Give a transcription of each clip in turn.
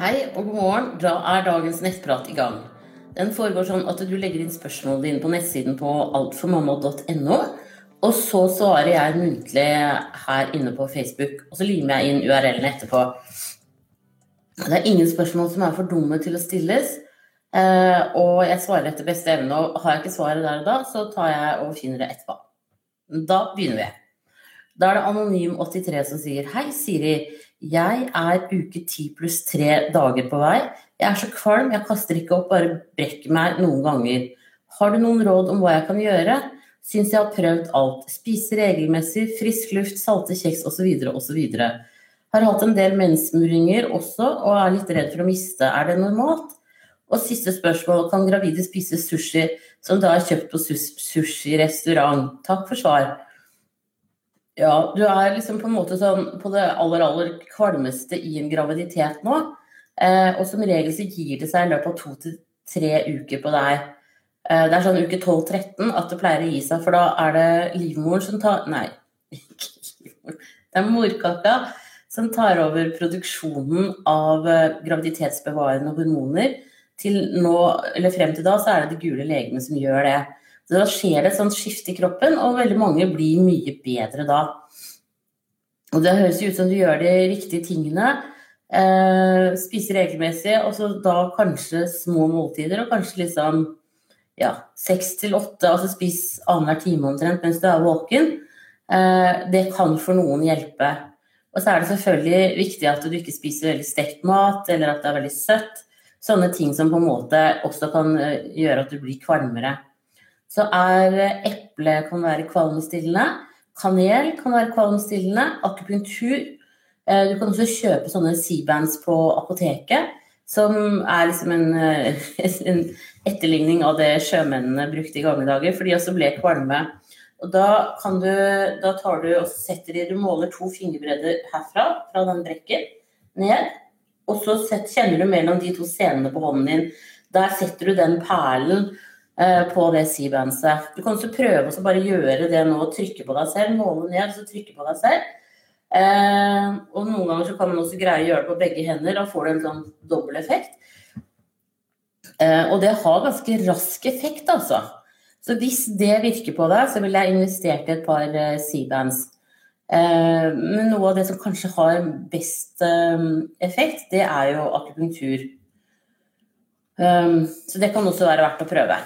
Hei og god morgen. Da er dagens nettprat i gang. Den foregår sånn at du legger inn spørsmålene dine på nettsiden på altformamma.no. Og så svarer jeg muntlig her inne på Facebook, og så limer jeg inn URL-ene etterpå. Det er ingen spørsmål som er for dumme til å stilles. eh, Og jeg svarer etter beste evne. Og har jeg ikke svaret der og da, så tar jeg og finner det etterpå. Da begynner vi. Da er det Anonym83 som sier Hei, Siri. Jeg er uke ti pluss tre dager på vei. Jeg er så kvalm, jeg kaster ikke opp, bare brekker meg noen ganger. Har du noen råd om hva jeg kan gjøre? Syns jeg har prøvd alt. Spise regelmessig, frisk luft, salte kjeks osv. osv. Har hatt en del mensmuringer også, og er litt redd for å miste. Er det normalt? Og siste spørsmål, kan gravide spise sushi som da er kjøpt på sus- sushirestaurant? Takk for svar. Ja, du er liksom på en måte sånn på det aller, aller kvalmeste i en graviditet nå. Eh, og som regel så gir det seg i løpet av to til tre uker på deg. Eh, det er sånn uke 12-13 at det pleier å gi seg, for da er det livmoren som tar Nei, ikke. Det er morkaka som tar over produksjonen av eh, graviditetsbevarende hormoner. Til nå, eller frem til da, så er det det gule legene som gjør det. Så da skjer det et sånt skifte i kroppen, og veldig mange blir mye bedre da. Og det høres jo ut som du gjør de riktige tingene. Eh, spiser regelmessig, og så da kanskje små måltider, og kanskje liksom ja, seks til åtte, altså spis annenhver time omtrent mens du er våken. Eh, det kan for noen hjelpe. Og så er det selvfølgelig viktig at du ikke spiser veldig stekt mat, eller at det er veldig søtt. Sånne ting som på en måte også kan eh, gjøre at du blir kvalmere. Så er eh, eple kan være kvalmestillende. Kanel kan være kvalmestillende. Akupunktur. Eh, Du kan også kjøpe sånne C-bands på apoteket, som er liksom en, eh, en etterligning av det sjømennene brukte i gamle dager, for de også ble kvalme. Og da kan du, da tar du og setter de, du måler to fingerbredder herfra, fra den brekken, ned, og så kjenner du mellom de to scenene på hånden din. Der setter du den perlen på det C-bandset. Du kan også prøve å bare gjøre det nå, og trykke på deg selv, måle ned, så trykke på deg selv. Eh, og noen ganger så kan man også greie å gjøre det på begge hender, da får du en sånn dobbel effekt. Eh, og det har ganske rask effekt, altså. Så hvis det virker på deg, så ville jeg investert i et par eh, C-bands. Eh, men noe av det som kanskje har best eh, effekt, det er jo akupunktur. Um, så det kan også være verdt å prøve.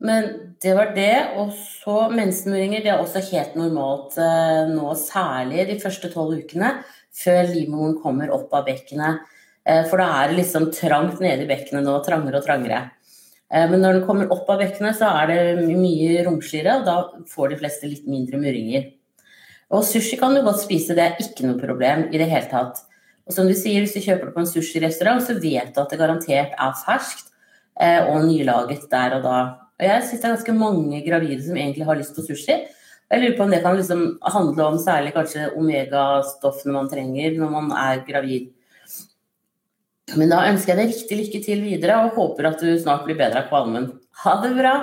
Men det var det. Og så mensmuringer. Det er også helt normalt eh, nå, særlig de første tolv ukene før livmoren kommer opp av bekkenet. Eh, for da er det liksom trangt nede i bekkenet nå, trangere og trangere. Eh, men når den kommer opp av bekkenet, så er det mye romsligere, og da får de fleste litt mindre muringer. Og sushi kan du godt spise, det er ikke noe problem i det hele tatt. Og som du sier, hvis du kjøper det på en sushirestaurant, så vet du at det garantert er ferskt og nylaget der og da. Og jeg syns det er ganske mange gravide som egentlig har lyst på sushi. Jeg lurer på om det kan liksom handle om særlig kanskje omegastoffene man trenger når man er gravid. Men da ønsker jeg deg riktig lykke til videre, og håper at du snart blir bedre av kvalmen. Ha det bra!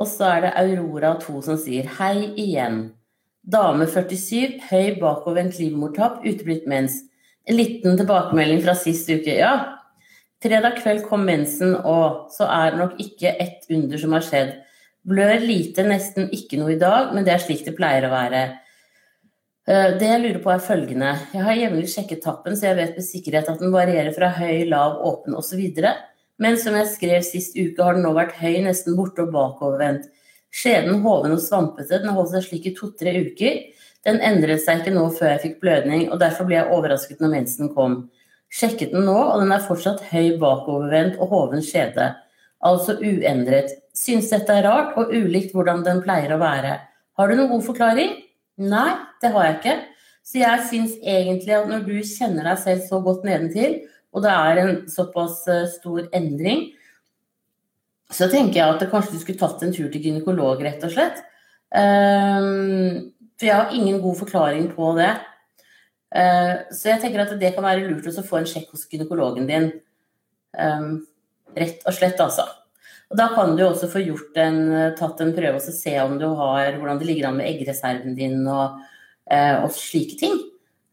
Og så er det Aurora2 som sier hei igjen. Dame 47, høy bakovervendt livmortapp, uteblitt mens. En liten tilbakemelding fra sist uke. Ja, fredag kveld kom mensen, og så er det nok ikke ett under som har skjedd. Blør lite, nesten ikke noe i dag, men det er slik det pleier å være. Eh, Det jeg lurer på er følgende. Jeg har jevnlig sjekket tappen, så jeg vet med sikkerhet at den varierer fra høy, lav, åpen osv. Men som jeg skrev sist uke, har den nå vært høy, nesten borte og bakovervendt. Skjeden hoven og svampete, den holdt seg slik i to-tre uker. Den endret seg ikke nå før jeg fikk blødning, og derfor ble jeg overrasket når mensen kom. Sjekket den nå, og den er fortsatt høy bakovervendt og hoven skjede. Altså uendret. Syns dette er rart og ulikt hvordan den pleier å være. Har du noen god forklaring? Nei, det har jeg ikke. Så jeg syns egentlig at når du kjenner deg selv så godt nedentil, og det er en såpass eh, stor endring, så tenker jeg at kanskje du skulle tatt en tur til gynekolog, rett og slett. Ehm, for jeg har ingen god forklaring på det. Eh, så jeg tenker at det kan være lurt å få en sjekk hos gynekologen din. Ehm, rett og slett, altså. Og da kan du også få gjort en, tatt en prøve og se om du har, hvordan det ligger an med eggreserven din og, eh, og slike ting.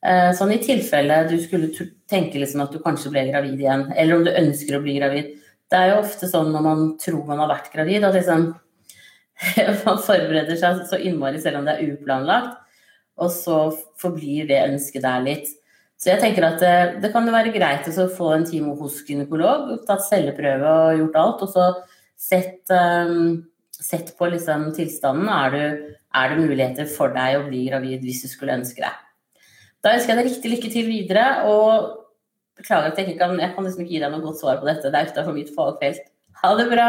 Eh, sånn i tilfelle du skulle tenke liksom at du kanskje ble gravid igjen, eller om du ønsker å bli gravid. Det er jo ofte sånn når man tror man har vært gravid, at liksom man forbereder seg så innmari selv om det er uplanlagt, og så forblir det ønsket der litt. Så jeg tenker at det, det kan jo være greit å få en time hos gynekolog, tatt celleprøve og gjort alt, og så sett, um, sett på liksom tilstanden. Er, du, er det muligheter for deg å bli gravid hvis du skulle ønske det? Da ønsker jeg deg riktig lykke til videre. og Beklager at jeg ikke kan, jeg kan liksom ikke gi deg noe godt svar på dette. Det er utenfor mitt fagfelt. Ha det bra!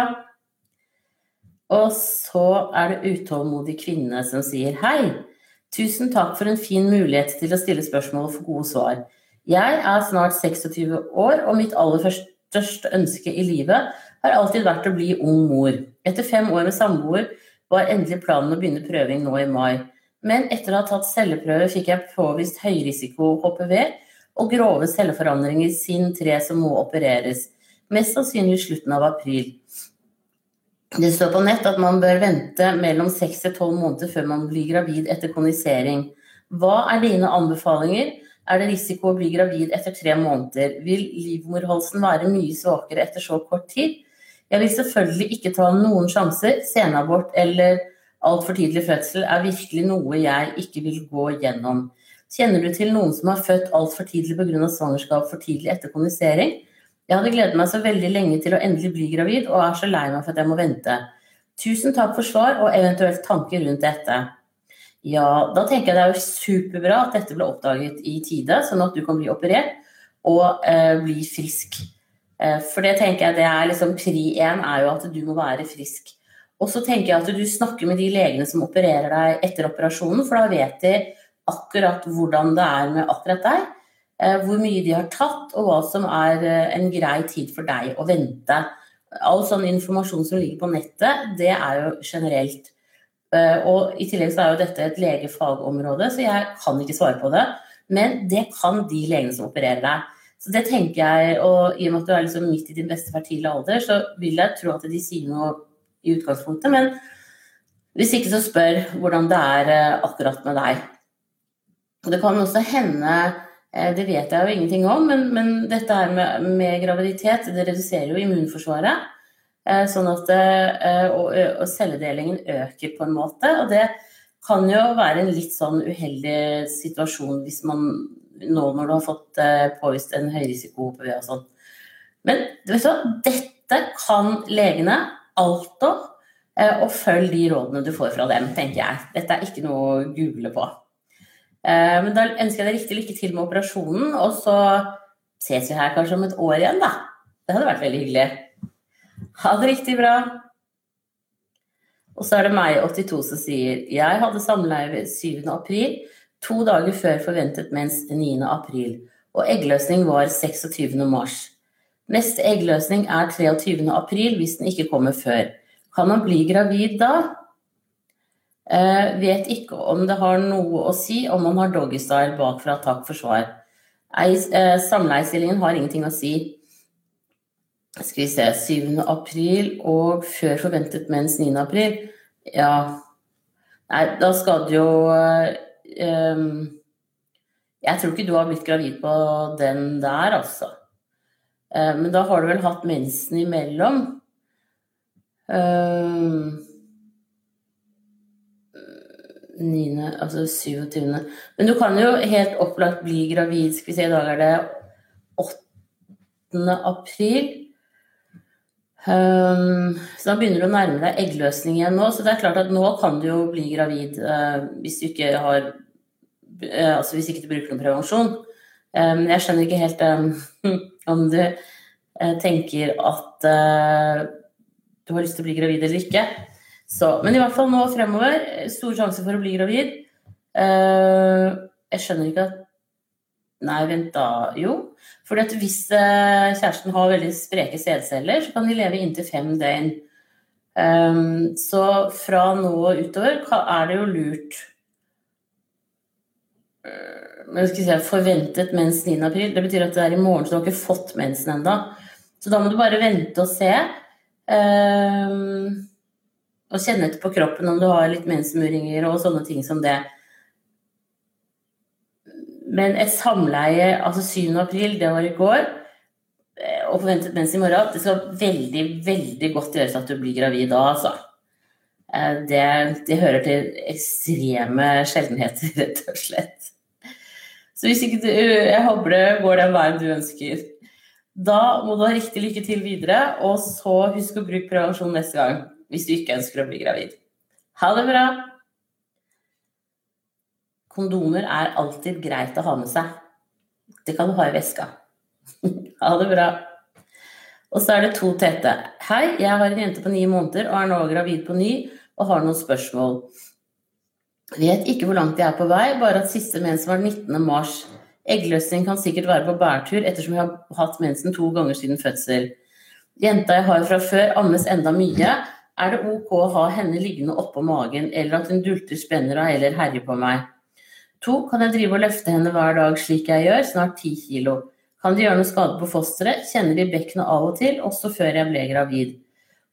Og så er det utålmodig kvinne som sier hei. Tusen takk for en fin mulighet til å stille spørsmål og få gode svar. Jeg er snart 26 år, og mitt aller største ønske i livet har alltid vært å bli ung mor. Etter fem år med samboer var endelig planen å begynne prøving nå i mai. Men etter å ha tatt celleprøve fikk jeg påvist høyrisiko HPV og grove celleforandringer sin 3 som må opereres. Mest sannsynlig i slutten av april. Det står på nett at man bør vente mellom 6 til 12 måneder før man blir gravid etter kondisering. Hva er dine anbefalinger? Er det risiko å bli gravid etter tre måneder? Vil livmorhalsen være mye svakere etter så kort tid? Jeg vil selvfølgelig ikke ta noen sjanser. Senabort eller altfor tidlig fødsel er virkelig noe jeg ikke vil gå gjennom. Kjenner du til noen som har født altfor tidlig pga. svangerskap for tidlig etter kondisering? Jeg hadde gledet meg så veldig lenge til å endelig bli gravid, og er så lei meg for at jeg må vente. Tusen takk for svar og eventuelt tanker rundt dette. Ja, da tenker jeg det er jo superbra at dette ble oppdaget i tide, sånn at du kan bli operert og eh, bli frisk. Eh, for det tenker jeg det er liksom pri én er jo at du må være frisk. Og så tenker jeg at du snakker med de legene som opererer deg etter operasjonen, for da vet de akkurat hvordan det er med akkurat deg. Eh, hvor mye de har tatt, og hva som er eh, en grei tid for deg å vente. All sånn informasjon som ligger på nettet, det er jo generelt. Eh, og i tillegg så er jo dette et legefagområde, så jeg kan ikke svare på det. Men det kan de legene som opererer deg. Så det tenker jeg, og i og med at du er liksom midt i din beste fertile alder, så vil jeg tro at de sier noe i utgangspunktet. Men hvis ikke, så spør hvordan det er akkurat med deg. Det kan også hende det vet jeg jo ingenting om, men, men dette her med, med, graviditet det reduserer jo immunforsvaret. Eh, sånn at og, og, celledelingen øker på en måte. Og det kan jo være en litt sånn uheldig situasjon hvis man nå når du har fått påvist en høyrisiko på og sånn. Men vet du, dette kan legene alt om, og følg de rådene du får fra dem, tenker jeg. Dette er ikke noe å google på. Eh, men da ønsker jeg deg riktig lykke til med operasjonen, og så ses vi her kanskje om et år igjen, da. Det hadde vært veldig hyggelig. Ha det riktig bra. Og så er det meg, 82, som sier jeg hadde samleie 7. april, to dager før forventet mens 9. april, og eggløsning var 26. mars. Neste eggløsning er 23. april hvis den ikke kommer før. Kan man bli gravid da? Eh, vet ikke om det har noe å si om man har doggystyle bakfra takk for svar. Eh, Samleiestillingen har ingenting å si. Skal vi se 7. april og før forventet mens 9. april. Ja Nei, da skal du jo eh, Jeg tror ikke du har blitt gravid på den der, altså. Men da har du vel hatt mensen imellom. Uh, 9., altså 27. Men du kan jo helt opplagt bli gravid. Skal vi se, i dag er det 8. april. Um, så da begynner du å nærme deg eggløsning igjen nå. Så det er klart at nå kan du jo bli gravid uh, hvis du ikke har uh, Altså hvis ikke du bruker noen prevensjon. Um, jeg skjønner ikke helt um, om du uh, tenker at du har lyst til å bli gravid eller ikke. Så, men i hvert fall nå fremover, stor sjanse for å bli gravid. Uh, jeg skjønner ikke at Nei, vent da. Jo. For hvis kjæresten har veldig spreke sædceller, så kan de leve inntil fem døgn. Um, så fra nå og utover er det jo lurt skal si, forventet mens 9. april. Det betyr at det er i morgen, så du har ikke fått mensen ennå. Så da må du bare vente og se. Um, og kjenne etter på kroppen om du har litt mensmuringer og sånne ting som det. Men et samleie, altså 7. april, det var i går, eh, og forventet mens i morgen, det skal veldig, veldig godt gjøres at du blir gravid da, altså. Eh, det, det hører til ekstreme sjeldenheter, rett og slett. Så hvis ikke du Jeg håper det går den veien du ønsker. Da må du ha riktig lykke til videre, og så husk å bruke prevensjon neste gang hvis du ikke ønsker å bli gravid. Ha det bra! Kondomer er alltid greit å ha med seg. Det kan du ha i veska. ha det bra. Og så er det to tete. Hei, jeg har en jente på ni måneder og er nå gravid på ny og har noen spørsmål. Vet ikke hvor langt jeg er på vei, bare at siste mens var 19. mars. Eggløsning kan sikkert være på bærtur ettersom jeg har hatt mensen to ganger siden fødsel. Jenta jeg har fra før, ammes enda mye. Er det ok å ha henne liggende oppå magen, eller at hun dulter, spenner av eller herjer på meg? To, kan jeg drive og løfte henne hver dag slik jeg gjør, snart ti kilo. Kan det gjøre noe skade på fosteret? Kjenner de bekkenet av og til, også før jeg ble gravid.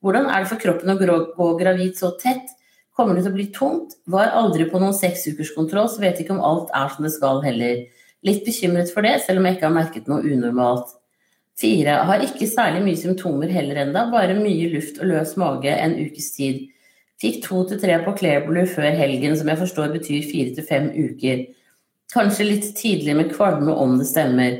Hvordan er det for kroppen å gå gravid så tett? Kommer det til å bli tungt? Var aldri på noen seksukerskontroll, så vet ikke om alt er som det skal heller. Litt bekymret for det, selv om jeg ikke har merket noe unormalt. Fire. Har ikke særlig mye symptomer heller enda, bare mye luft og løs mage en ukes tid. Fikk to til tre på Clairblue før helgen, som jeg forstår betyr fire til fem uker. Kanskje litt tidlig med kvalme om det stemmer.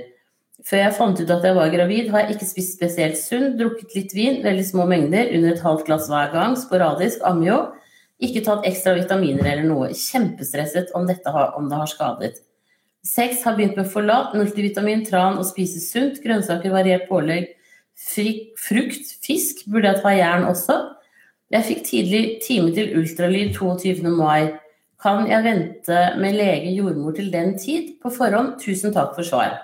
Før jeg fant ut at jeg var gravid, har jeg ikke spist spesielt sunt, drukket litt vin, veldig små mengder, under et halvt glass hver gang, sporadisk, amjo. Ikke tatt ekstra vitaminer eller noe. Kjempestresset om, har, om det har skadet. Seks har begynt med forlat, multivitamin, tran og spise sunt. Grønnsaker, variert pålegg, frukt, fisk. Burde jeg ta jern også? Jeg fikk tidlig time til ultralyd 22. mai. Kan jeg vente med lege jordmor til den tid? På forhånd, tusen takk for svar.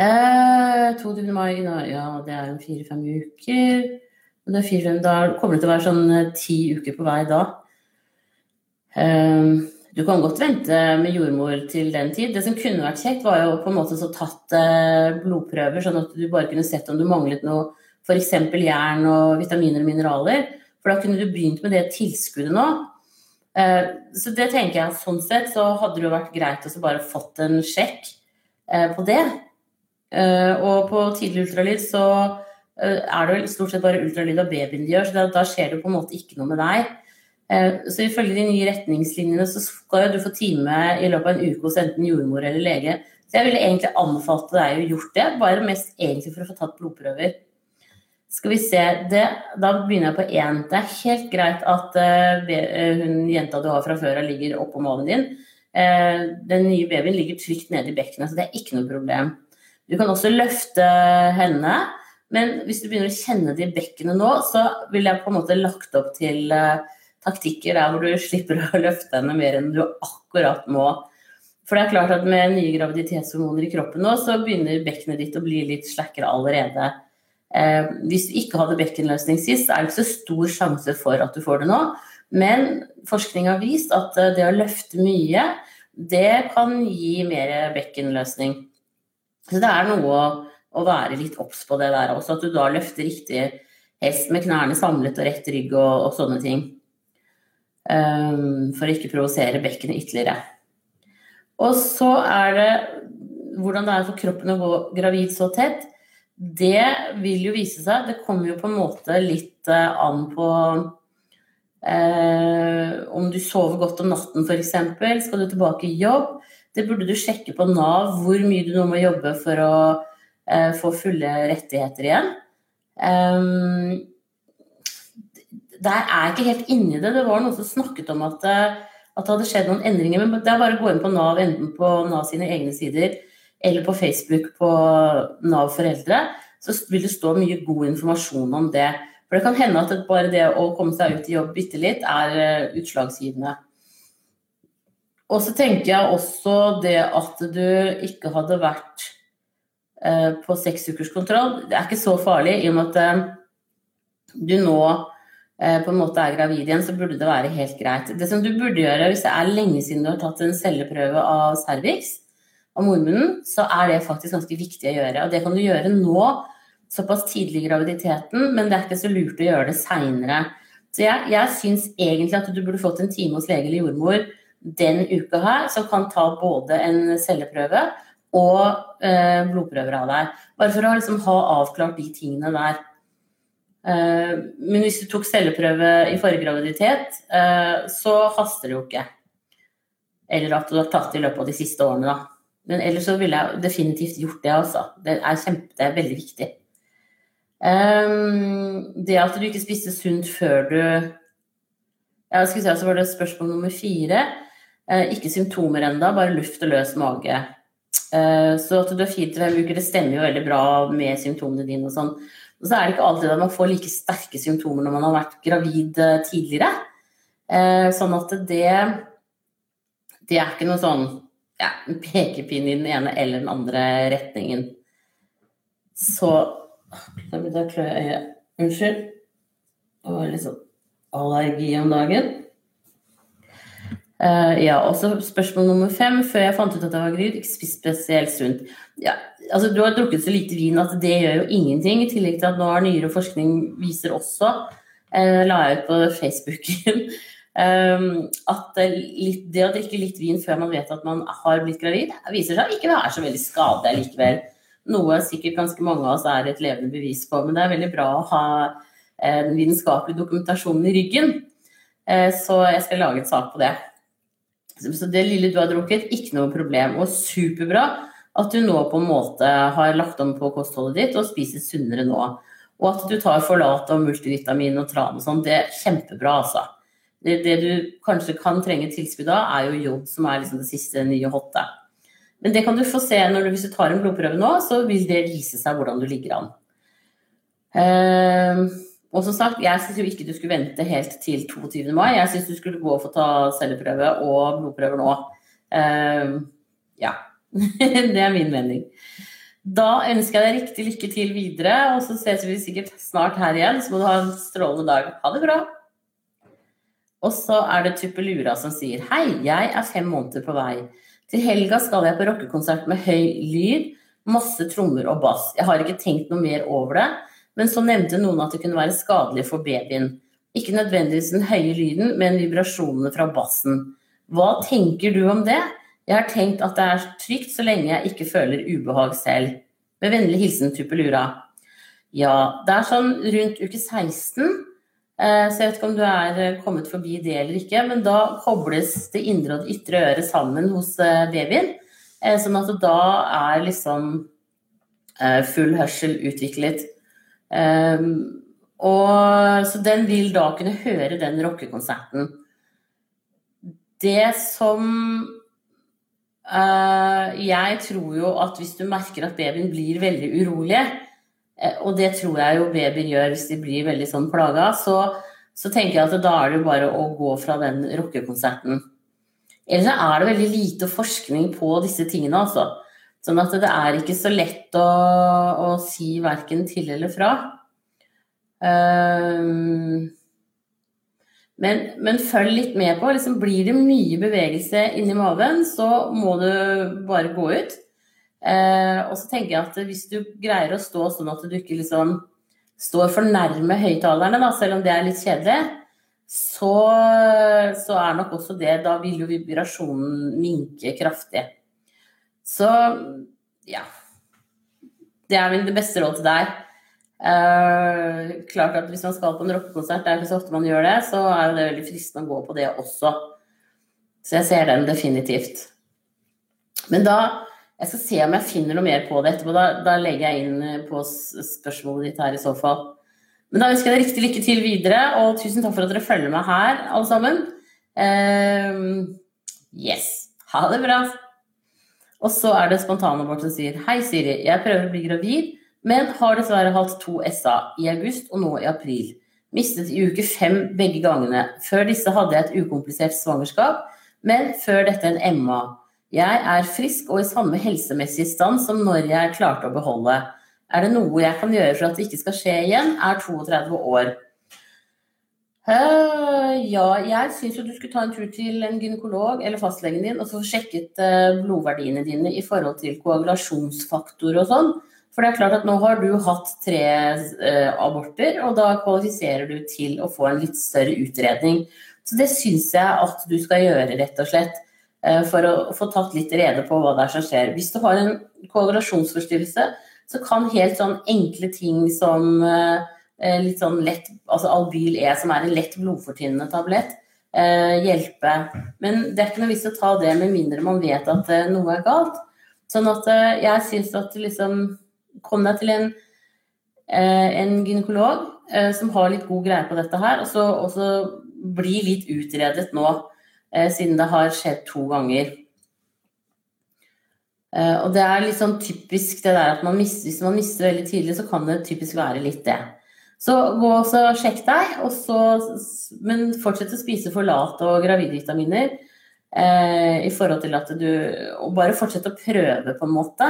Eh, 22. mai, ja det er jo fire-fem uker. Det fire, da kommer det til å være sånn eh, ti uker på vei da. Eh, du kan godt vente med jordmor til den tid. Det som kunne vært kjekt, var jo på en måte så tatt eh, blodprøver, sånn at du bare kunne sett om du manglet noe, f.eks. jern og vitaminer og mineraler. For da kunne du begynt med det tilskuddet nå. Eh, så det tenker jeg, sånn sett så hadde det jo vært greit å bare fått en sjekk eh, på det. Og på tidlig ultralyd så er det jo stort sett bare ultralyd av babyen de gjør, så da skjer det på en måte ikke noe med deg. Eh, så ifølge de nye retningslinjene så skal du få time i løpet av en uke hos enten jordmor eller lege. Så jeg ville egentlig anbefalt deg å gjort det, bare mest egentlig for å få tatt blodprøver. Skal vi se, det, Da begynner jeg på én. Det er helt greit at uh, hun jenta du har fra før av, ligger oppå magen din. Uh, den nye babyen ligger trygt nede i bekkenet, så det er ikke noe problem. Du kan også løfte henne, men hvis du begynner å kjenne det i bekkenet nå, så vil jeg på en måte lagt opp til uh, taktikker der hvor du slipper å løfte henne mer enn du akkurat må. For det er klart at med nye graviditetshormoner i kroppen nå, så begynner bekkenet ditt å bli litt slakkere allerede. Eh, hvis du ikke hadde bekkenløsning sist, er det ikke så stor sjanse for at du får det nå. Men forskning har vist at eh, det å løfte mye, det kan gi mer bekkenløsning. Så det er noe å, å være litt obs på det der også, at du da løfter riktig hest med knærne samlet og rett rygg og, og sånne ting. Um, for å ikke provosere bekkenet ytterligere. Og så er det hvordan det er for kroppen å gå gravid så tett. Det vil jo vise seg. Det kommer jo på en måte litt uh, an på eh, om du sover godt om natten f.eks. Skal du tilbake i jobb? Det burde du sjekke på Nav hvor mye du nå må jobbe for å eh, få fulle rettigheter igjen. Um, der er jeg ikke helt inni det. Det var noen som snakket om at, eh, at, det hadde skjedd noen endringer. Men det er bare å gå inn på Nav, enten på Nav sine egne sider eller på Facebook på Nav foreldre, så vil det stå mye god informasjon om det. For det kan hende at bare det å komme seg ut i jobb bitte litt er eh, utslagsgivende. Og så tenker jeg også det at du ikke hadde vært eh, på seksukerskontroll. Det er ikke så farlig i og med at du nå på en måte er gravid igjen, så burde det være helt greit. Det som du burde gjøre hvis det er lenge siden du har tatt en celleprøve av cervix, av mormunnen, så er det faktisk ganske viktig å gjøre. Og det kan du gjøre nå, såpass tidlig i graviditeten, men det er ikke så lurt å gjøre det seinere. Så jeg, jeg syns egentlig at du burde fått en time hos lege eller jordmor den uka her som kan ta både en celleprøve og eh, blodprøver av deg. Bare for å liksom ha avklart de tingene der. Eh, men hvis du tok celleprøve i forrige graviditet, eh, så haster det jo ikke. Eller at du har tatt det i løpet av de siste årene, da. Men ellers så ville jeg definitivt gjort det, altså. Det er, kjempe, det er veldig viktig. Um, det at du ikke spiste sunt før du Jeg skulle si så var det spørsmål nummer fire. Ikke symptomer enda, bare luft og løs mage. Så at du har fire til fem uker, det stemmer jo veldig bra med symptomene dine og sånn. Og så er det ikke alltid at man får like sterke symptomer når man har vært gravid uh, tidligere. sånn at det Det er ikke noe sånn ja, pekepinn i den ene eller den andre retningen. Så Da klør jeg øyet. Unnskyld. Det var litt sånn allergi om dagen. Uh, ja, og så spørsmål nummer fem. Før jeg fant ut at jeg var gravid, ikke spesielt sunt. Ja, altså, du har drukket så lite vin at det gjør jo ingenting. I tillegg til at nå har nyere forskning viser også, uh, la jeg ut på Facebooken, Um, at litt, det å drikke litt vin før man vet at man har blitt gravid, viser seg ikke være så veldig skadelig likevel. Noe sikkert ganske mange av oss er et levende bevis på, men det er veldig bra å ha eh, den vitenskapelige dokumentasjonen i ryggen. Så jeg skal lage en sak på det. Så det lille du har drukket, ikke noe problem. Og superbra at du nå på en måte har lagt om på kostholdet ditt og spiser sunnere nå. Og at du tar forlat og multivitamin og tran og sånn, det er kjempebra, altså. Det, det, du kanskje kan trenge tilskudd av, er jo jod, som er liksom det siste nye hotte. Men det kan du få se når du, hvis du tar en blodprøve nå, så vil det vise seg hvordan du ligger an. Uh, og som sagt, jeg syns jo ikke du skulle vente helt til 22. mai. Jeg syns du skulle gå og få ta celleprøve og blodprøver nå. Uh, ja. det er min mening. Da ønsker jeg deg riktig lykke til videre, og så ses vi sikkert snart her igjen. Så må du ha en strålende dag. Ha det bra. Og så er det Tuppelura som sier Hei, jeg er fem måneder på vei. Til helga skal jeg på rockekonsert med høy lyd, masse trommer og bass. Jeg har ikke tenkt noe mer over det, men så nevnte noen at det kunne være skadelig for babyen. Ikke nødvendigvis den høye lyden, men vibrasjonene fra bassen. Hva tenker du om det? Jeg har tenkt at det er trygt så lenge jeg ikke føler ubehag selv. Med vennlig hilsen Tupelura. Ja, det er sånn rundt uke 16 Eh, så jeg vet ikke om du er eh, kommet forbi det eller ikke, men da kobles det indre og det ytre øret sammen hos eh, babyen. Sånn at da er liksom full hørsel utviklet. Og, så den vil da kunne høre den rockekonserten. Det som Jeg tror jo at hvis du merker at babyen blir veldig urolig, Eh, og det tror jeg jo babyer gjør hvis de blir veldig sånn plaga. Så, så, tenker jeg at da er det jo bare å gå fra den rockekonserten. Ellers er det veldig lite forskning på disse tingene, altså. Sånn at det er ikke så lett å, å si verken til eller fra. Um, men, men, følg litt med på. Liksom, blir det mye bevegelse inni maven, så må du bare gå ut. Eh, og så tenker jeg at hvis du greier å stå sånn at du ikke liksom står for nærme høyttalerne, selv om det er litt kjedelig, så, så, er nok også det Da vil jo vibrasjonen minke kraftig. Så ja. Det er vel det beste råd til deg. Eh, klart at Hvis man skal på en rockekonsert, det er ikke så ofte man gjør det, så er det veldig fristende å gå på det også. Så jeg ser den definitivt. Men da jeg skal se om jeg finner noe mer på det etterpå. Da, da legger jeg inn eh, på spørsmålet ditt her i så fall. Men da ønsker jeg deg riktig lykke til videre, og tusen takk for at dere følger meg her, alle sammen. Um, yes. Ha det bra. Og så er det spontanabort som sier Hei, Siri. Jeg prøver å bli gravid, men har dessverre hatt to SA i august og nå i april. Mistet i uke fem begge gangene. Før disse hadde jeg et ukomplisert svangerskap, men før dette en MA. Jeg er frisk og i samme helsemessige stand som når jeg klarte å beholde. Er det noe jeg kan gjøre for at det ikke skal skje igjen? Er 32 år. Uh, ja, jeg syns jo du skulle ta en tur til en gynekolog eller fastlegen din og få sjekket uh, blodverdiene dine i forhold til koagulasjonsfaktor og sånn. For det er klart at nå har du hatt tre uh, aborter, og da kvalifiserer du til å få en litt større utredning. Så det syns jeg at du skal gjøre, rett og slett. For å få tatt litt rede på hva det er som skjer. Hvis du har en koagulasjonsforstyrrelse, så kan helt sånn enkle ting som litt sånn lett Altså Albyl E, som er en lett blodfortynnende tablett, hjelpe. Men det er ikke noe vits å ta det med mindre man vet at noe er galt. Sånn at jeg syns at liksom Kom deg til en, en gynekolog som har litt god greie på dette her, og så, og så bli litt utredet nå, eh, siden det har skjedd to ganger. Eh, og det er litt sånn typisk det der at man mister, hvis man mister veldig tidlig, så kan det typisk være litt det. Så gå og sjekk deg, og så, men fortsett å spise forlat og gravidvitaminer. Eh, I forhold til at du Og bare fortsett å prøve, på en måte.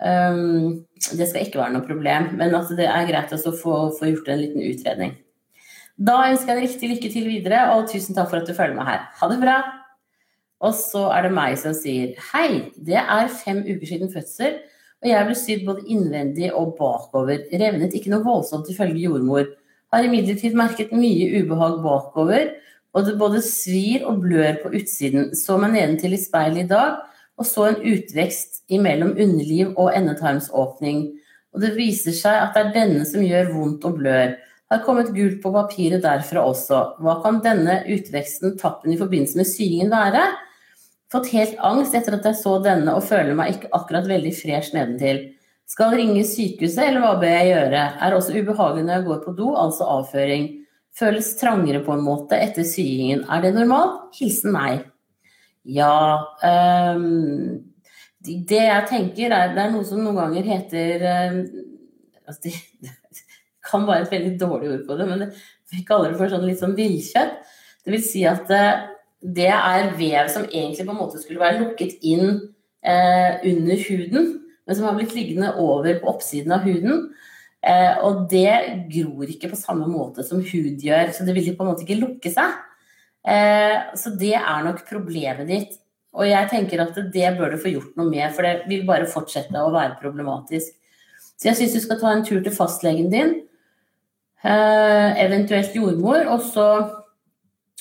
Um, det skal ikke være noe problem, men at det er greit å få, få gjort en liten utredning. Da ønsker jeg deg riktig lykke til videre, og tusen takk for at du følger med her. Ha det bra! Og så er det meg som sier hei, det er fem uker siden fødsel, og jeg ble sydd både innvendig og bakover. Revnet ikke noe voldsomt ifølge jordmor. Har imidlertid merket mye ubehag bakover, og det både svir og blør på utsiden. Så meg nedentil i speilet i dag, og så en utvekst imellom underliv og endetarmsåpning. Og det viser seg at det er denne som gjør vondt og blør har kommet gult på papiret derfra også. Hva kan denne utveksten, tappen i forbindelse med syingen være? Fått helt angst etter at jeg så denne og føler meg ikke akkurat veldig fresh nedentil. Skal ringe sykehuset, eller hva bør jeg gjøre? Er også ubehagelig når jeg går på do, altså avføring. Føles trangere på en måte etter syingen. Er det normalt? Hilsen meg. Ja um, Det jeg tenker, er det er noe som noen ganger heter um, altså det, kan være et veldig dårlig ord på det, men vi kaller det for sånn litt sånn villkjøtt. Det vil si at eh, det er vev som egentlig på en måte skulle være lukket inn eh, under huden, men som har blitt liggende over på oppsiden av huden. Eh, og det gror ikke på samme måte som hud gjør, så det vil på en måte ikke lukke seg. Eh, så det er nok problemet ditt. Og jeg tenker at det bør du få gjort noe med, for det vil bare fortsette å være problematisk. Så jeg syns du skal ta en tur til fastlegen din Eh, eventuelt jordmor, og så,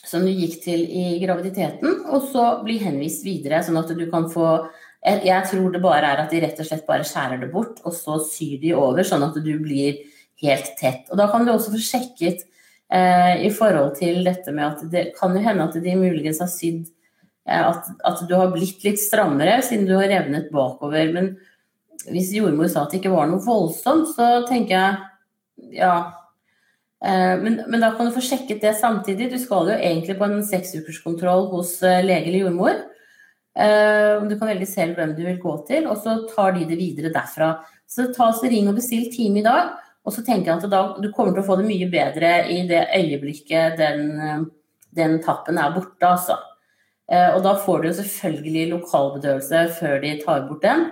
som du gikk til i graviditeten, og så bli henvist videre, sånn at du kan få jeg, tror det bare er at de rett og slett bare skjærer det bort, og så syr de over, sånn at du blir helt tett. Og da kan du også få sjekket eh, i forhold til dette med at det kan jo hende at de muligens har sydd eh, at, at, du har blitt litt strammere siden du har revnet bakover. Men hvis jordmor sa at det ikke var noe voldsomt, så tenker jeg ja, men, men, da kan du få sjekket det samtidig. Du skal jo egentlig på en seksukerskontroll hos eh, lege eller jordmor. Eh, du kan velge selv hvem du vil gå til, og så tar de det videre derfra. Så ta oss ring og bestill time i dag, og så tenker jeg at da, du kommer til å få det mye bedre i det øyeblikket den, den tappen er borte, altså. Og da får du jo selvfølgelig lokalbedøvelse før de tar bort den.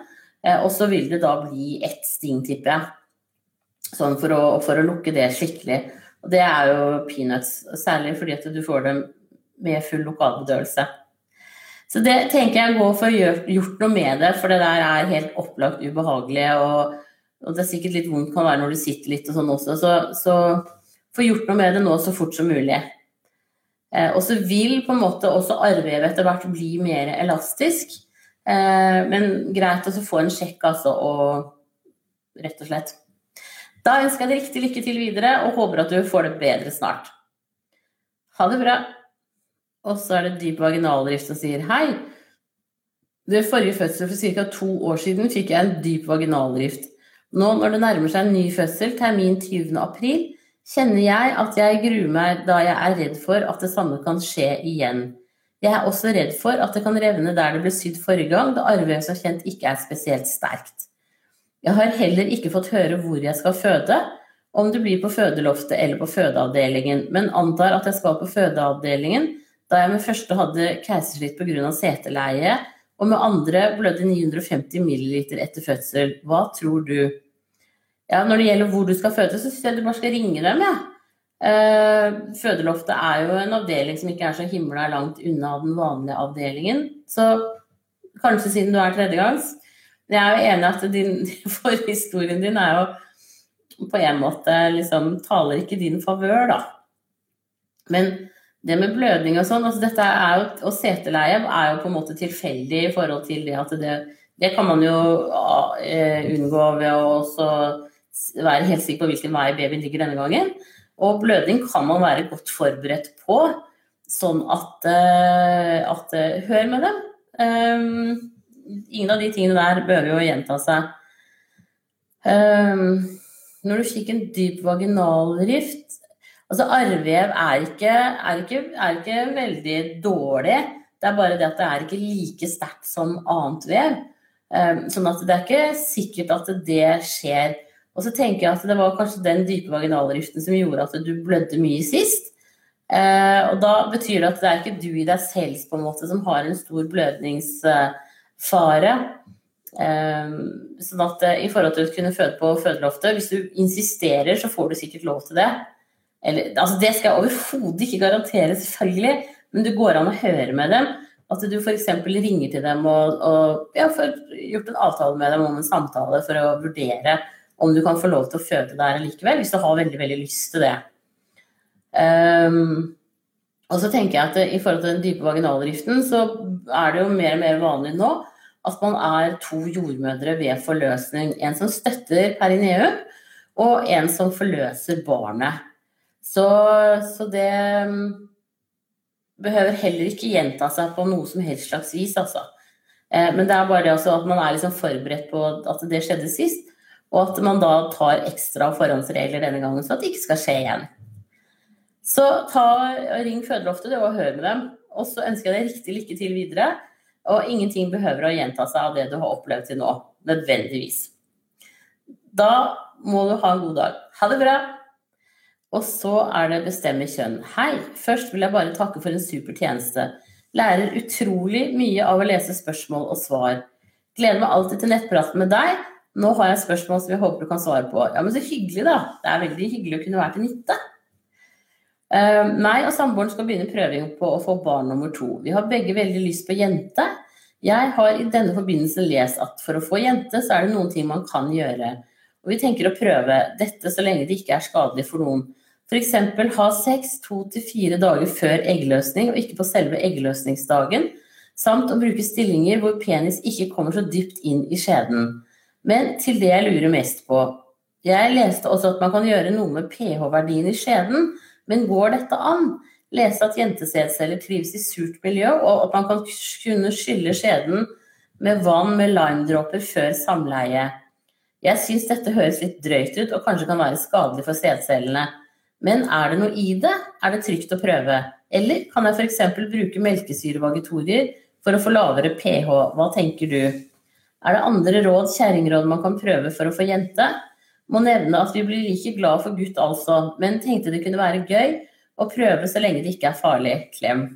Og så vil det da bli ett sting, tipper jeg. Sånn for å, for å, lukke det skikkelig. Og det er jo peanuts, særlig fordi at du får dem med full lokalbedøvelse. Så det tenker jeg går for å gjøre gjort noe med det, for det der er helt opplagt ubehagelig. Og, og det er sikkert litt vondt kan være når du sitter litt og sånn også. Så, så få gjort noe med det nå så fort som mulig. Eh, og så vil på en måte også arvevevet etter hvert bli mer elastisk. Eh, men greit å få en sjekk, altså, og rett og slett. Da ønsker jeg deg riktig lykke til videre, og håper at du får det bedre snart. Ha det bra. Og så er det dyp vaginaldrift som sier hei. Ved forrige fødsel for ca. to år siden fikk jeg en dyp vaginaldrift. Nå når det nærmer seg en ny fødsel, termin 20. april, kjenner jeg at jeg gruer meg da jeg er redd for at det samme kan skje igjen. Jeg er også redd for at det kan revne der det ble sydd forrige gang, da arvevev som kjent ikke er spesielt sterkt. Jeg har heller ikke fått høre hvor jeg skal føde, om det blir på fødeloftet eller på fødeavdelingen, men antar at jeg skal på fødeavdelingen, da jeg med første hadde keisersnitt pga. seteleie, og med andre blødde 950 ml etter fødsel. Hva tror du? Ja, når det gjelder hvor du skal føde, så syns jeg du bare skal ringe dem, jeg. Ja. Eh, fødeloftet er jo en avdeling som ikke er så himla langt unna den vanlige avdelingen. Så kanskje siden du er tredjegangs, jeg er jo enig at din forhistorien din er jo på en måte liksom taler ikke din favør, da. Men det med blødning og sånn, altså dette er jo, og seteleie er jo på en måte tilfeldig i forhold til det at det, det kan man jo uh, unngå ved å også være helt sikker på hvilken vei babyen ligger denne gangen. Og blødning kan man være godt forberedt på, sånn at, uh, at Hør med dem. Ingen av de tingene der behøver jo gjenta seg. Um, når du fikk en dyp vaginalrift Altså arrvev er ikke, er, er ikke, veldig dårlig. Det er bare det at det er ikke like sterkt som annet vev. Um, sånn at det er ikke sikkert at det skjer. Og så tenker jeg at det var kanskje den dype vaginalriften som gjorde at du blødde mye sist. Uh, og da betyr det at det er ikke du i deg selv på en måte som har en stor blødningsfare. Um, sånn at uh, i forhold til å kunne føde på fødeloftet, hvis du insisterer, så får du sikkert lov til det. Eller, altså det skal jeg overhodet ikke garantere, selvfølgelig, men det går an å høre med dem. At du f.eks. ringer til dem og, og ja, får gjort en avtale med dem om en samtale for å vurdere om du kan få lov til å føde der likevel, hvis du har veldig veldig lyst til det. Um, og så tenker jeg at I forhold til den dype vaginaldriften, så er det jo mer og mer vanlig nå at man er to jordmødre ved forløsning. En som støtter perineum, og en som forløser barnet. Så, så, det mm, behøver heller ikke gjenta seg på noe som helst slags vis, altså. Eh, men det er bare det at man er liksom forberedt på at det skjedde sist, og at man da tar ekstra forhåndsregler denne gangen, så at det ikke skal skje igjen. Så ta, ring fødeloftet og hør med dem. Og så ønsker jeg deg riktig lykke til videre. Og ingenting behøver å gjenta seg av det du har opplevd til nå. Nødvendigvis. Da må du ha en god dag. Ha det bra! Og så er det bestemme kjønn. Hei, først vil jeg bare takke for en super tjeneste. Lærer utrolig mye av å lese spørsmål og svar. Gleder meg alltid til nettpraten med deg. Nå har jeg spørsmål som jeg håper du kan svare på. Ja, men så hyggelig, da. Det er veldig hyggelig å kunne være til nytte. Uh, meg og samboeren skal begynne prøving på å få barn nummer to. Vi har begge veldig lyst på jente. Jeg har i denne forbindelse lest at for å få jente, så er det noen ting man kan gjøre. Og vi tenker å prøve dette så lenge det ikke er skadelig for noen. F.eks. ha sex to til fire dager før eggløsning og ikke på selve eggløsningsdagen. Samt å bruke stillinger hvor penis ikke kommer så dypt inn i skjeden. Men til det jeg lurer mest på. Jeg leste også at man kan gjøre noe med pH-verdien i skjeden, men går dette an? Lese at jentesædceller trives i surt miljø, og at man kan kunne skylle skjeden med vann med limedråper før samleie. Jeg syns dette høres litt drøyt ut og kanskje kan være skadelig for sædcellene. Men er det noe i det? Er det trygt å prøve? Eller kan jeg f.eks. bruke melkesyrevagitorier for å få lavere pH? Hva tenker du? Er det andre råd, kjerringråd, man kan prøve for å få jente? Må nevne at vi blir like glad for gutt altså, men tenkte det kunne være gøy å prøve så lenge det ikke er farlig. Klem.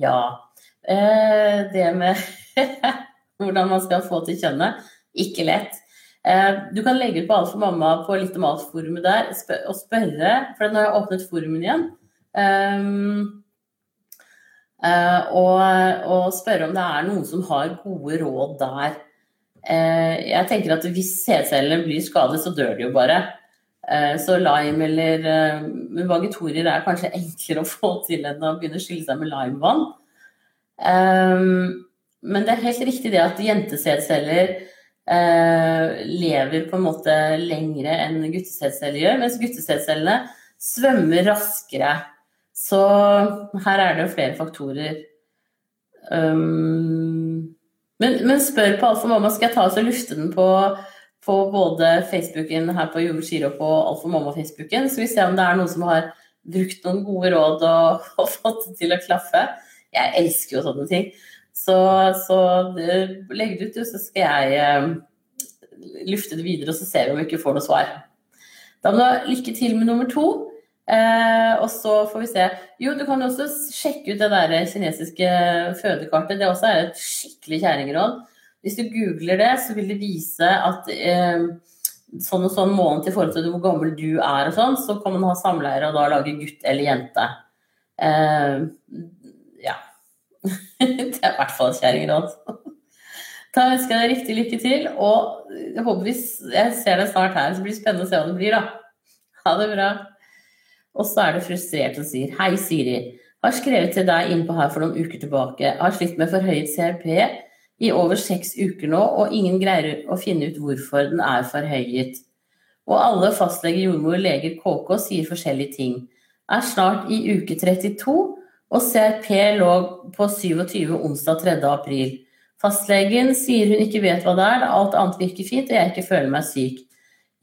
Ja. Eh, det med hvordan man skal få til kjønnet, ikke lett. Eh, du kan legge ut på Alt for mamma på Litt om alt-forumet der og spørre, for nå har jeg åpnet forumen igjen. Um, uh, og, og, spørre om det er noen som har gode råd der. Uh, jeg tenker at hvis sædcellene blir skadet, så dør de jo bare. Uh, så lime eller uh, vagitorier er kanskje enklere å få til enn å begynne å skille seg med limevann. Men det er helt riktig det at jentesædceller Eh, lever på en måte lengre enn guttecellceller gjør, mens guttecellcellene svømmer raskere. Så her er det jo flere faktorer. Um, men, men, spør på Alf og mamma, skal jeg ta oss og lufte den på, på både Facebooken her på Jordskir og på Alf og mamma-Facebooken, så vi ser om det er noen som har brukt noen gode råd og, og fått det til å klaffe. Jeg elsker jo sånne ting. Så, så legg det ut, så skal jeg eh, lufte det videre, og så ser vi om vi ikke får noe svar. Da må du ha lykke til med nummer to. Eh, og så får vi se. Jo, du kan også sjekke ut det der kinesiske fødekartet. Det også er et skikkelig kjerringråd. Hvis du googler det, så vil det vise at eh, sånn og sånn måned i forhold til hvor gammel du er og sånn, så kan man ha samleier og da lage gutt eller jente. Eh, det er i hvert fall et kjerringråd. Da ønsker jeg deg riktig lykke til, og jeg håper vi, jeg ser deg snart her. Så blir det spennende å se hva det blir, da. Ha det bra. Og så er det frustrert og sier Hei, Siri. Har skrevet til deg innpå her for noen uker tilbake. Har slitt med forhøyet CRP i over seks uker nå, og ingen greier å finne ut hvorfor den er forhøyet. Og alle fastlege, jordmor, leger, KK sier forskjellige ting. Er snart i uke 32, og CRP lå på 27 onsdag 3. april. Fastlegen sier hun ikke vet hva det er, alt annet virker fint og jeg ikke føler meg syk.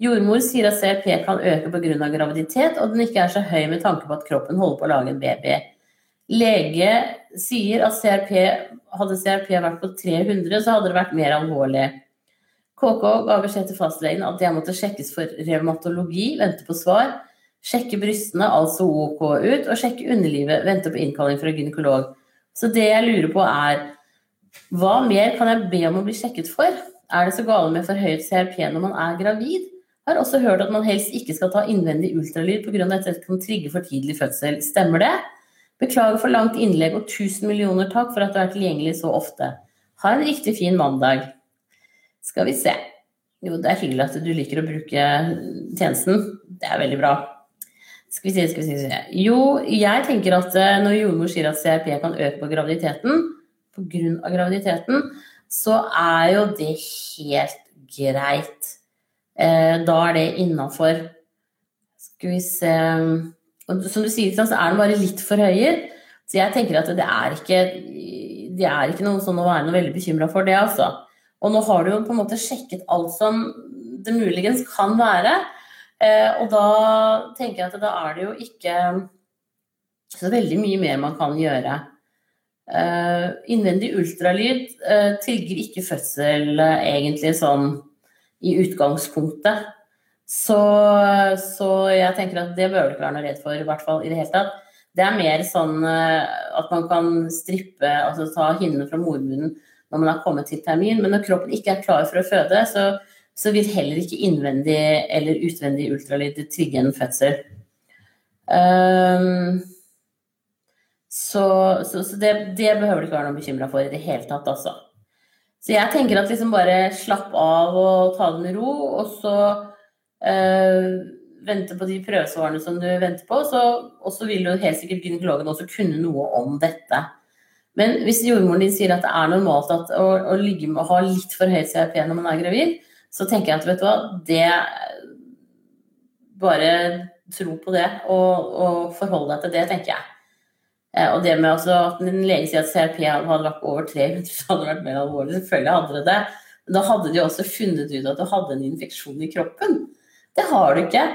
Jordmor sier at CRP kan øke pga. graviditet, og den ikke er så høy med tanke på at kroppen holder på å lage en baby. Lege sier at CRP, hadde CRP vært på 300, så hadde det vært mer alvorlig. KK ga beskjed til fastlegen at jeg måtte sjekkes for revmatologi, vente på svar. Sjekke brystene, altså OK ut, og sjekke underlivet, vente på innkalling fra gynekolog. Så det jeg lurer på er, hva mer kan jeg be om å bli sjekket for? Er det så gale med forhøyet CRP når man er gravid? Har også hørt at man helst ikke skal ta innvendig ultralyd pga. at dette kan trigge for tidlig fødsel. Stemmer det? Beklager for langt innlegg og tusen millioner takk for at du er tilgjengelig så ofte. Ha en riktig fin mandag. Skal vi se. Jo, det er hyggelig at du liker å bruke tjenesten. Det er veldig bra. Skal vi se, skal vi se. Jo, jeg tenker at eh, når jordmor sier at CRP kan øke på graviditeten, pga. graviditeten, så er jo det helt greit. Eh, da er det innafor. Skal vi se Som du sier, så er den bare litt for høye. Så jeg tenker at det er ikke, det er ikke noe sånn å være noe veldig bekymra for det, altså. Og nå har du jo på en måte sjekket alt som det muligens kan være. Eh, og da tenker jeg at da er det jo ikke så veldig mye mer man kan gjøre. Eh, innvendig ultralyd trigger ikke fødsel egentlig sånn i utgangspunktet. Så, så, jeg tenker at det bør du ikke være noe redd for, i hvert fall i det hele tatt. Det er mer sånn eh, at man kan strippe, altså ta hinnene fra mormunnen når man har kommet til termin. Men når kroppen ikke er klar for å føde, så, så vil heller ikke innvendig eller utvendig ultralyd trigge en fødsel. Um, så, så, så det, det, behøver du ikke være noe bekymra for i det hele tatt, altså. Så jeg tenker at liksom bare slapp av og ta det med ro, og så øh, vente på de prøvesvarene som du venter på. Og så vil jo helt sikkert gynekologen også kunne noe om dette. Men hvis jordmoren din sier at det er normalt at, å, å, ligge med, å ha litt for høyt CRP når man er gravid, så tenker jeg at vet du hva, det Bare tro på det og, og forhold deg til det, tenker jeg. Eh, og det med altså at en lege sier at CRP hadde vært over 300, så hadde det vært mer alvorlig. Selvfølgelig hadde det det. Men da hadde de også funnet ut at du hadde en infeksjon i kroppen. Det har du ikke,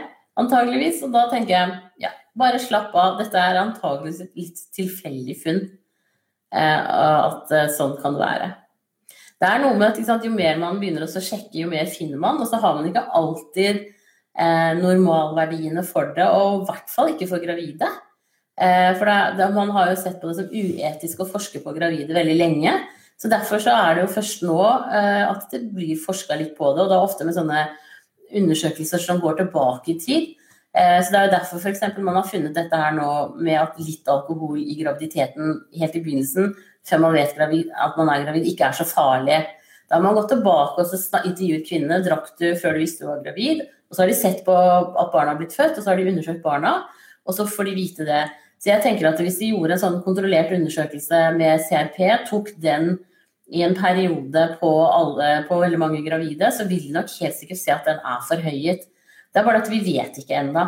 antageligvis. Og da tenker jeg ja, bare slapp av. Dette er antageligvis et litt tilfeldig funn. Eh, at eh, sånn kan det være. Det er noe med at sant, jo mer man begynner å sjekke, jo mer finner man. Og så har man ikke alltid eh, normalverdiene for det, og i hvert fall ikke for gravide. Eh, for det, det, man har jo sett på det som uetisk å forske på gravide veldig lenge. Så derfor så er det jo først nå eh, at det blir forska litt på det, og da ofte med sånne undersøkelser som går tilbake i tid. Eh, så det er jo derfor f.eks. man har funnet dette her nå med at litt alkohol i graviditeten helt i begynnelsen, før man vet at man er gravid, ikke er så farlig. Da har man gått tilbake og så intervjuet kvinnene. Drakk du før du visste du var gravid? Og så har de sett på at barna har blitt født, og så har de undersøkt barna. Og så får de vite det. Så jeg tenker at hvis de gjorde en sånn kontrollert undersøkelse med CRP, tok den i en periode på, alle, på veldig mange gravide, så vil de nok helt sikkert se at den er forhøyet. Det er bare at vi vet ikke ennå.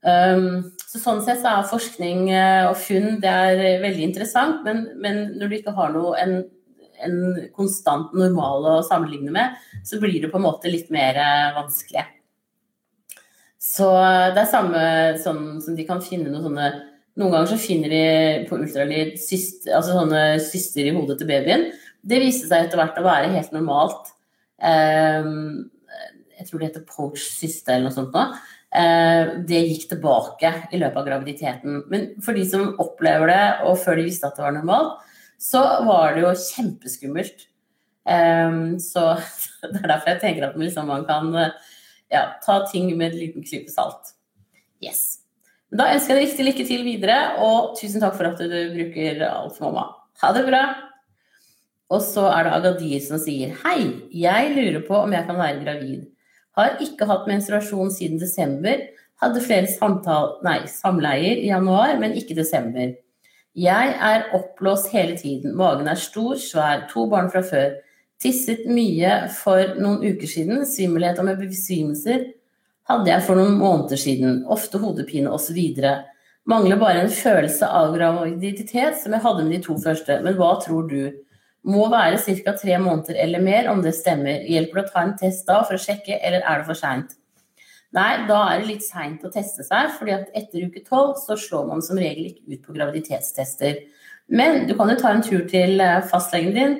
Um, så sånn sett så er forskning eh, og funn det er veldig interessant, men, men når du ikke har noe, en, en konstant normal å sammenligne med, så blir det på en måte litt mer eh, vanskelig. Så det er samme som, som de kan finne noen sånne Noen ganger så finner de på ultralyd syster, altså sånne syster i hodet til babyen. Det viste seg etter hvert å være helt normalt. Um, jeg tror det heter poach syste eller noe sånt nå. Uh, det gikk tilbake i løpet av graviditeten. Men for de som opplever det, og før de visste at det var normalt, så var det jo kjempeskummelt. Um, så det er derfor jeg tenker at liksom man kan ja, ta ting med en liten klype salt. Yes. Da ønsker jeg deg riktig lykke til videre, og tusen takk for at du bruker alt for mamma. Ha det bra! Og så er det Agadir som sier Hei, jeg lurer på om jeg kan være gravid. Har ikke hatt menstruasjon siden desember. Hadde flere samtale, nei, samleier i januar, men ikke desember. Jeg er oppblåst hele tiden. Magen er stor, svær, to barn fra før. Tisset mye for noen uker siden. Svimmelhet og med besvimelser hadde jeg for noen måneder siden. Ofte hodepine osv. Mangler bare en følelse av graviditet som jeg hadde med de to første. Men hva tror du? Må være ca. tre måneder eller mer om det stemmer. Hjelper det å ta en test da for å sjekke, eller er det for seint? Nei, da er det litt seint å teste seg, fordi at etter uke tolv så slår man som regel ikke ut på graviditetstester. Men du kan jo ta en tur til eh, fastlegen din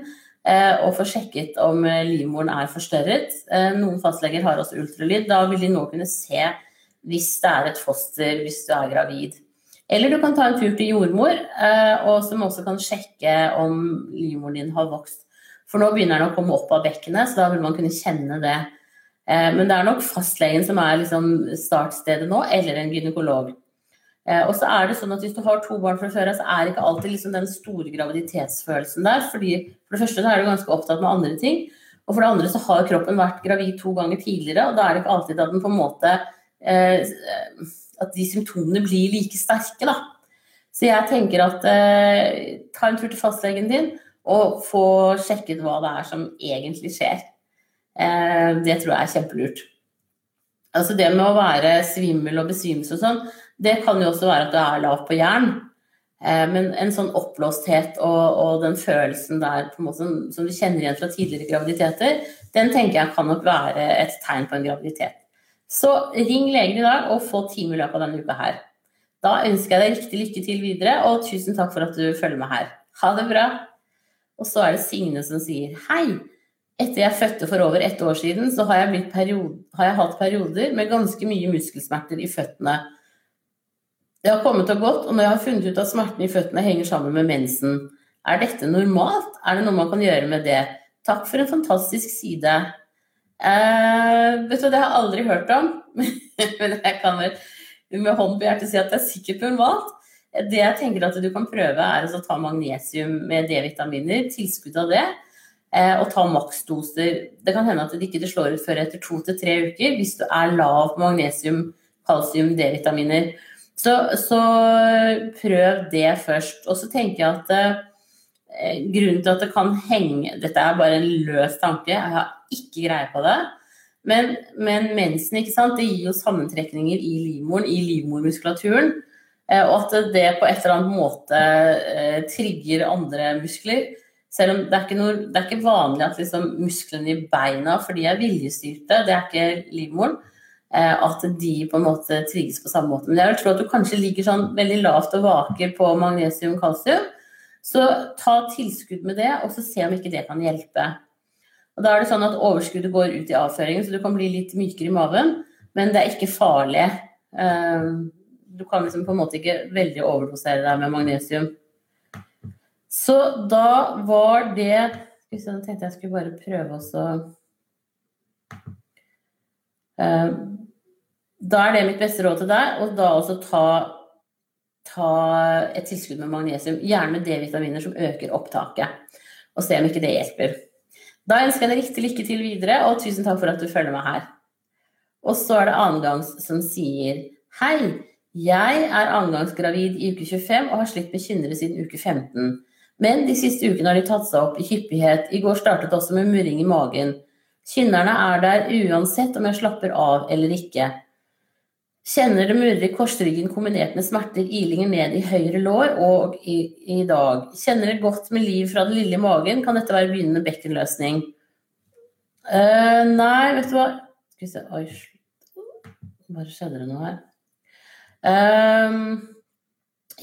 og få sjekket om eh, livmoren er forstørret. Noen fastleger har også ultralyd. Da vil de nå kunne se hvis det er et foster hvis du er gravid. Eller du kan ta en tur til jordmor, og som også kan sjekke om livmoren din har vokst. For nå begynner den å komme opp av bekkenet, så da vil man kunne kjenne det. Eh, men det er nok fastlegen som er liksom startstedet nå, eller en gynekolog. Eh, og så er det sånn at Hvis du har to barn fra før av, så er ikke alltid liksom den store graviditetsfølelsen der. fordi For det første så er du ganske opptatt med andre ting. Og for det andre så har kroppen vært gravid to ganger tidligere, og da er det ikke alltid at den på en måte eh, At de symptomene blir like sterke, da. Så jeg tenker at eh, ta en tur til fastlegen din og få sjekket hva det er som egentlig skjer. Eh, det tror jeg er kjempelurt. Altså det med å være svimmel og besvimelse og sånn, det kan jo også være at du er lav på jern. Eh, men en sånn oppblåsthet og, og den følelsen der måte, som, du kjenner igjen fra tidligere graviditeter, den tenker jeg kan nok være et tegn på en graviditet. Så ring legen i dag og få time i løpet av denne uka her. Da ønsker jeg deg riktig lykke til videre, og tusen takk for at du følger med her. Ha det bra. Og så er det Signe som sier hei. Etter jeg fødte for over ett år siden, så har jeg, period, har jeg, hatt perioder med ganske mye muskelsmerter i føttene. Det har kommet og gått, og når jeg har funnet ut at smertene i føttene henger sammen med mensen, er dette normalt? Er det noe man kan gjøre med det? Takk for en fantastisk side. Eh, vet du, Det har jeg aldri hørt om, men jeg kan vel med hånd på hjertet si at det er sikkert normalt. Det jeg tenker at du kan prøve, er å ta magnesium med D-vitaminer, tilskudd av det Eh, og ta maksdoser. Det kan hende at det ikke slår ut før etter to til tre uker hvis du er lav på magnesium, kalsium, D-vitaminer. Så, så, prøv det først. Og så tenker jeg at eh, grunnen til at det kan henge Dette er bare en løs tanke, jeg har ikke greie på det. Men, men mensen ikke sant, det gir jo sammentrekninger i livmoren, i livmormuskulaturen. Eh, og at det på et eller annet måte eh, trigger andre muskler. Selv om det er ikke, noe, det er ikke vanlig at liksom musklene i beina, for de er viljestyrte, det er ikke livmoren, at de på en måte trigges på samme måte. Men jeg vil tro at du kanskje ligger sånn veldig lavt og vaker på magnesium og kalsium. Så ta tilskudd med det, og så se om ikke det kan hjelpe. Og Da er det sånn at overskuddet går ut i avføringen, så du kan bli litt mykere i maven, men det er ikke farlig. Eh, du kan liksom på en måte ikke veldig overdosere deg med magnesium. Så da var det vi tenkte jeg skulle bare prøve å Da er det mitt beste råd til deg, og da også ta, ta et tilskudd med magnesium, gjerne med D-vitaminer som øker opptaket, og se om ikke det hjelper. Da ønsker jeg deg riktig lykke til videre, og tusen takk for at du følger meg her. Og så er det annengangs som sier Hei, jeg er annengangsgravid i uke 25 og har slitt med kynnere siden uke 15. Men de siste ukene har de tatt seg opp i hyppighet. I går startet også med murring i magen. Kynnerne er der uansett om jeg slapper av eller ikke. Kjenner det murrer i korsryggen kombinert med smerter, ilinger ned i høyre lår og i, i, dag. Kjenner det godt med liv fra den lille magen, kan dette være begynnende bekkenløsning. Uh, nei, vet du hva Skal vi se Oi, bare skjedde det noe her. Uh,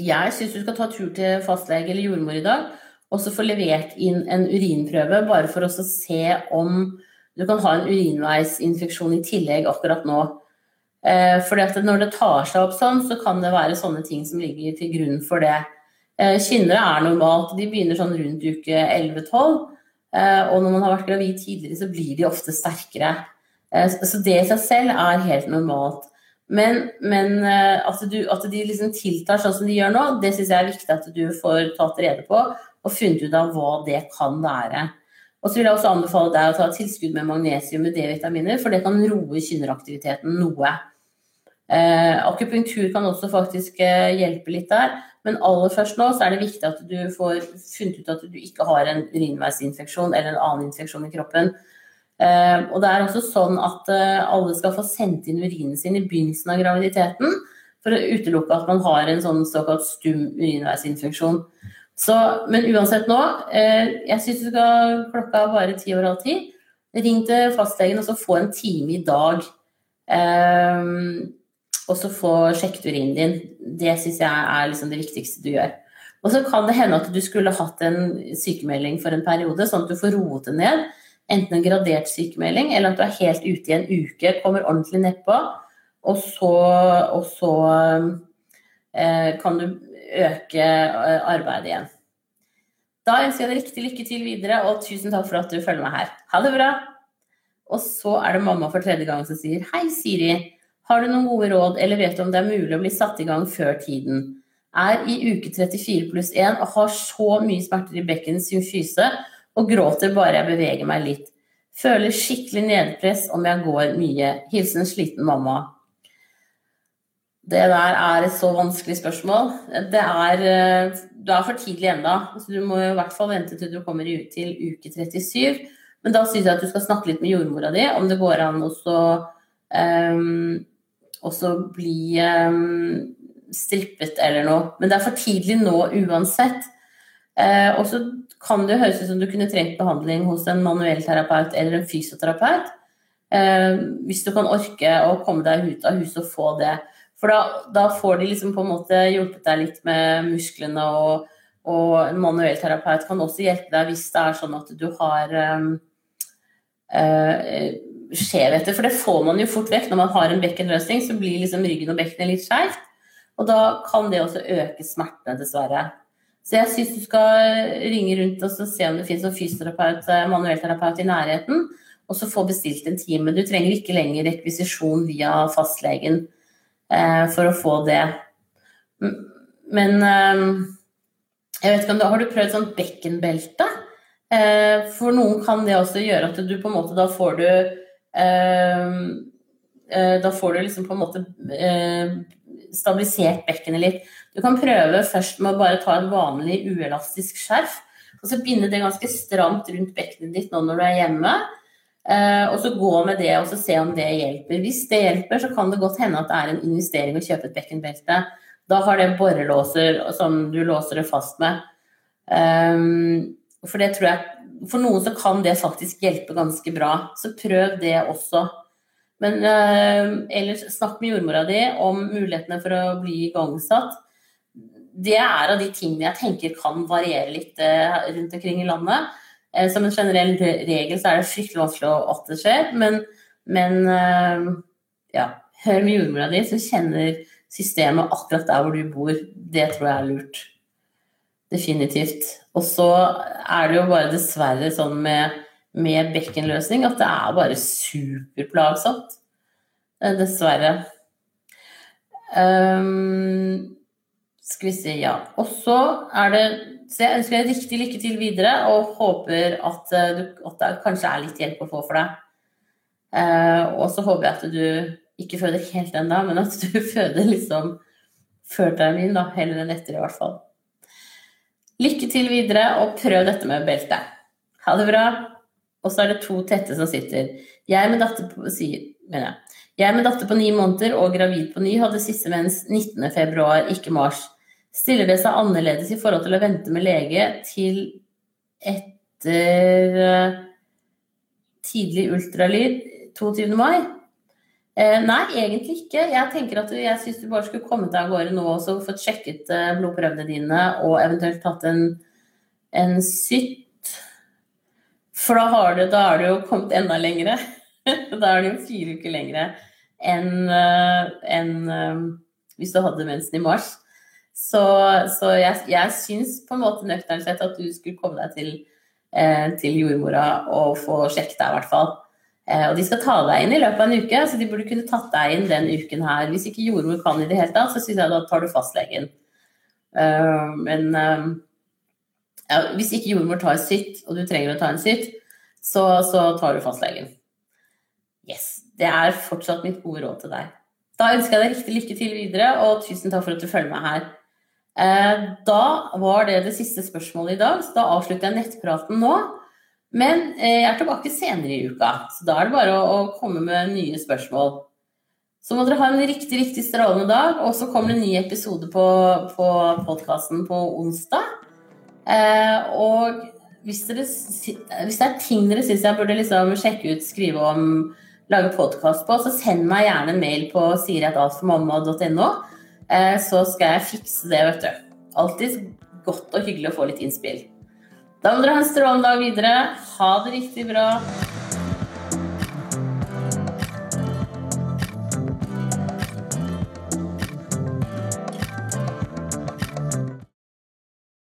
jeg syns du skal ta tur til fastlege eller jordmor i dag og så få levert inn en urinprøve, bare for å se om du kan ha en urinveisinfeksjon i tillegg akkurat nå. Eh, at når det tar seg opp sånn, så kan det være sånne ting som ligger til grunn for det. Eh, kynnere er normalt, de begynner sånn rundt uke 11-12. Eh, og når man har vært gravid tidligere, så blir de ofte sterkere. Så det i seg selv er helt normalt. Men, men eh, at, du, at, de liksom tiltar sånn som de gjør nå, det syns jeg er viktig at du får tatt rede på og funnet ut av hva det kan være. Og så vil jeg også anbefale deg å ta tilskudd med magnesium med D-vitaminer, for det kan roe kynneraktiviteten noe. Eh, akupunktur kan også faktisk eh, hjelpe litt der. Men aller først nå så er det viktig at du får funnet ut at du ikke har en urinveisinfeksjon eller en annen infeksjon i kroppen. Eh, og det er også sånn at eh, alle skal få sendt inn urinen sin i begynnelsen av graviditeten for å utelukke at man har en sånn såkalt stum urinveisinfeksjon. Så, men uansett nå, eh, jeg syns du skal klokka bare ti over halv ti. Ring til fastlegen og så få en time i dag. Um, og så få sjekket urinen din. Det syns jeg er liksom det viktigste du gjør. Og så kan det hende at du skulle hatt en sykemelding for en periode, sånn at du får roet det ned. Enten en gradert sykemelding, eller at du er helt ute i en uke, kommer ordentlig nedpå. Og så, og så eh, kan du øke eh, arbeidet igjen. Da ønsker jeg deg riktig lykke til videre, og tusen takk for at du følger meg her. Ha det bra! Og så er det mamma for tredje gang som sier Hei, Siri. Har du noen gode råd, eller vet du om det er mulig å bli satt i gang før tiden? Er i uke 34 pluss 1 og har så mye smerter i bekken, symfyse og gråter bare jeg beveger meg litt. Føler skikkelig nedpress om jeg går mye. Hilsen sliten mamma. Det der er et så vanskelig spørsmål. Det er, eh, du er for tidlig ennå. Så du må i hvert fall vente til du kommer ut til uke 37. Men da syns jeg at du skal snakke litt med jordmora di, om det går an å um, også bli um, strippet eller noe. Men det er for tidlig nå uansett. Uh, og så kan det høres ut som du kunne trengt behandling hos en manuell terapeut eller en fysioterapeut. Uh, hvis du kan orke å komme deg ut av huset og få det. For da, da, får de liksom på en måte hjulpet deg litt med musklene, og, og en manuell terapeut kan også hjelpe deg hvis det er sånn at du har um, uh, skjevheter. For det får man jo fort vekk når man har en bekkenløsning, så blir liksom ryggen og bekkenet litt skeivt. Og da kan det også øke smertene, dessverre. Så jeg syns du skal ringe rundt og se om det finnes en fysioterapeut, eh, manuellterapeut i nærheten, og så få bestilt en time. Du trenger ikke lenger rekvisisjon via fastlegen for å få det. Men eh, jeg vet ikke om du Har du prøvd sånn bekkenbelte? Eh, for noen kan det også gjøre at du på en måte da får du Ehm, eh, da får du liksom på en måte eh, stabilisert bekkenet litt. Du kan prøve først med å bare ta et vanlig uelastisk skjerf, og så binde det ganske stramt rundt bekkenet ditt nå når du er hjemme. Eh, og så gå med det og se om det hjelper. Hvis det hjelper, så kan det godt hende at det er en investering å kjøpe et bekkenbelte. Da har det borrelåser som du låser det fast med. Um, for det tror jeg For noen så kan det faktisk hjelpe ganske bra. Så prøv det også. Men uh, ellers snakk med jordmora di om mulighetene for å bli igangsatt. Det er av de tingene jeg tenker kan variere litt uh, rundt omkring i landet. Uh, som en generell regel så er det fryktelig vanskelig at det skjer, men, men ja, hør med jordmora di, så kjenner systemet akkurat der hvor du bor. Det tror jeg er lurt. Definitivt. Og så er det jo bare dessverre sånn med, med bekkenløsning at det er bare superplagsomt. Eh, dessverre. Um, skal vi se, ja. Og så er det Så jeg ønsker deg riktig lykke til videre og håper at, eh, du, at det kanskje er litt hjelp å få for deg. Uh, og så håper jeg at du ikke føder helt ennå, men at du føder liksom før termin, da. Heller enn etter, i hvert fall. Lykke til videre, og prøv dette med belte. Ha det bra. Og så er det to tette som sitter. Jeg med datter på, sier, mener jeg. Jeg med datter på ni måneder og gravid på ny hadde siste mens 19.2, ikke mars. Stiller det seg annerledes i forhold til å vente med lege til etter uh, tidlig ultralyd 22. mai? Eh, nei, egentlig ikke. Jeg tenker at jeg syns du bare skulle kommet deg av gårde nå og fått sjekket eh, blodprøvene dine og eventuelt tatt en, en sytt. For da, har du, da er du jo kommet enda lengre. da er du jo fire uker lengre enn uh, en, hvis du hadde mensen i mars. Så, så jeg, jeg syns på en måte nøkternt sett at du skulle komme deg til, eh, til jordmora og få sjekket deg, i hvert fall. Eh, og de skal ta deg inn i løpet av en uke, så de burde kunne tatt deg inn den uken her. Hvis ikke jordmor kan i det hele tatt, så syns jeg da tar du fastlegen. Uh, men uh, ja, hvis ikke jordmor tar sitt, og du trenger å ta en sitt, så, så tar du fastlegen. Yes. Det er fortsatt mitt gode råd til deg. Da ønsker jeg deg riktig lykke til videre, og tusen takk for at du følger meg her. Eh, da var det det siste spørsmålet i dag, så da avslutter jeg nettpraten nå. Men eh, jeg er tilbake senere i uka, så da er det bare å, komme med nye spørsmål. Så må dere ha en riktig, riktig strålende dag, og så kommer det en ny episode på, på podkasten på onsdag. Eh, og hvis, dere, hvis, det er ting dere syns jeg burde liksom sjekke ut, skrive om, lage podkast på, så send meg gjerne en mail på siriataltformamma.no, eh, så skal jeg fikse det, vet du. Alltid godt og hyggelig å få litt innspill. Da må dere ha en strålende dag videre. Ha det riktig bra.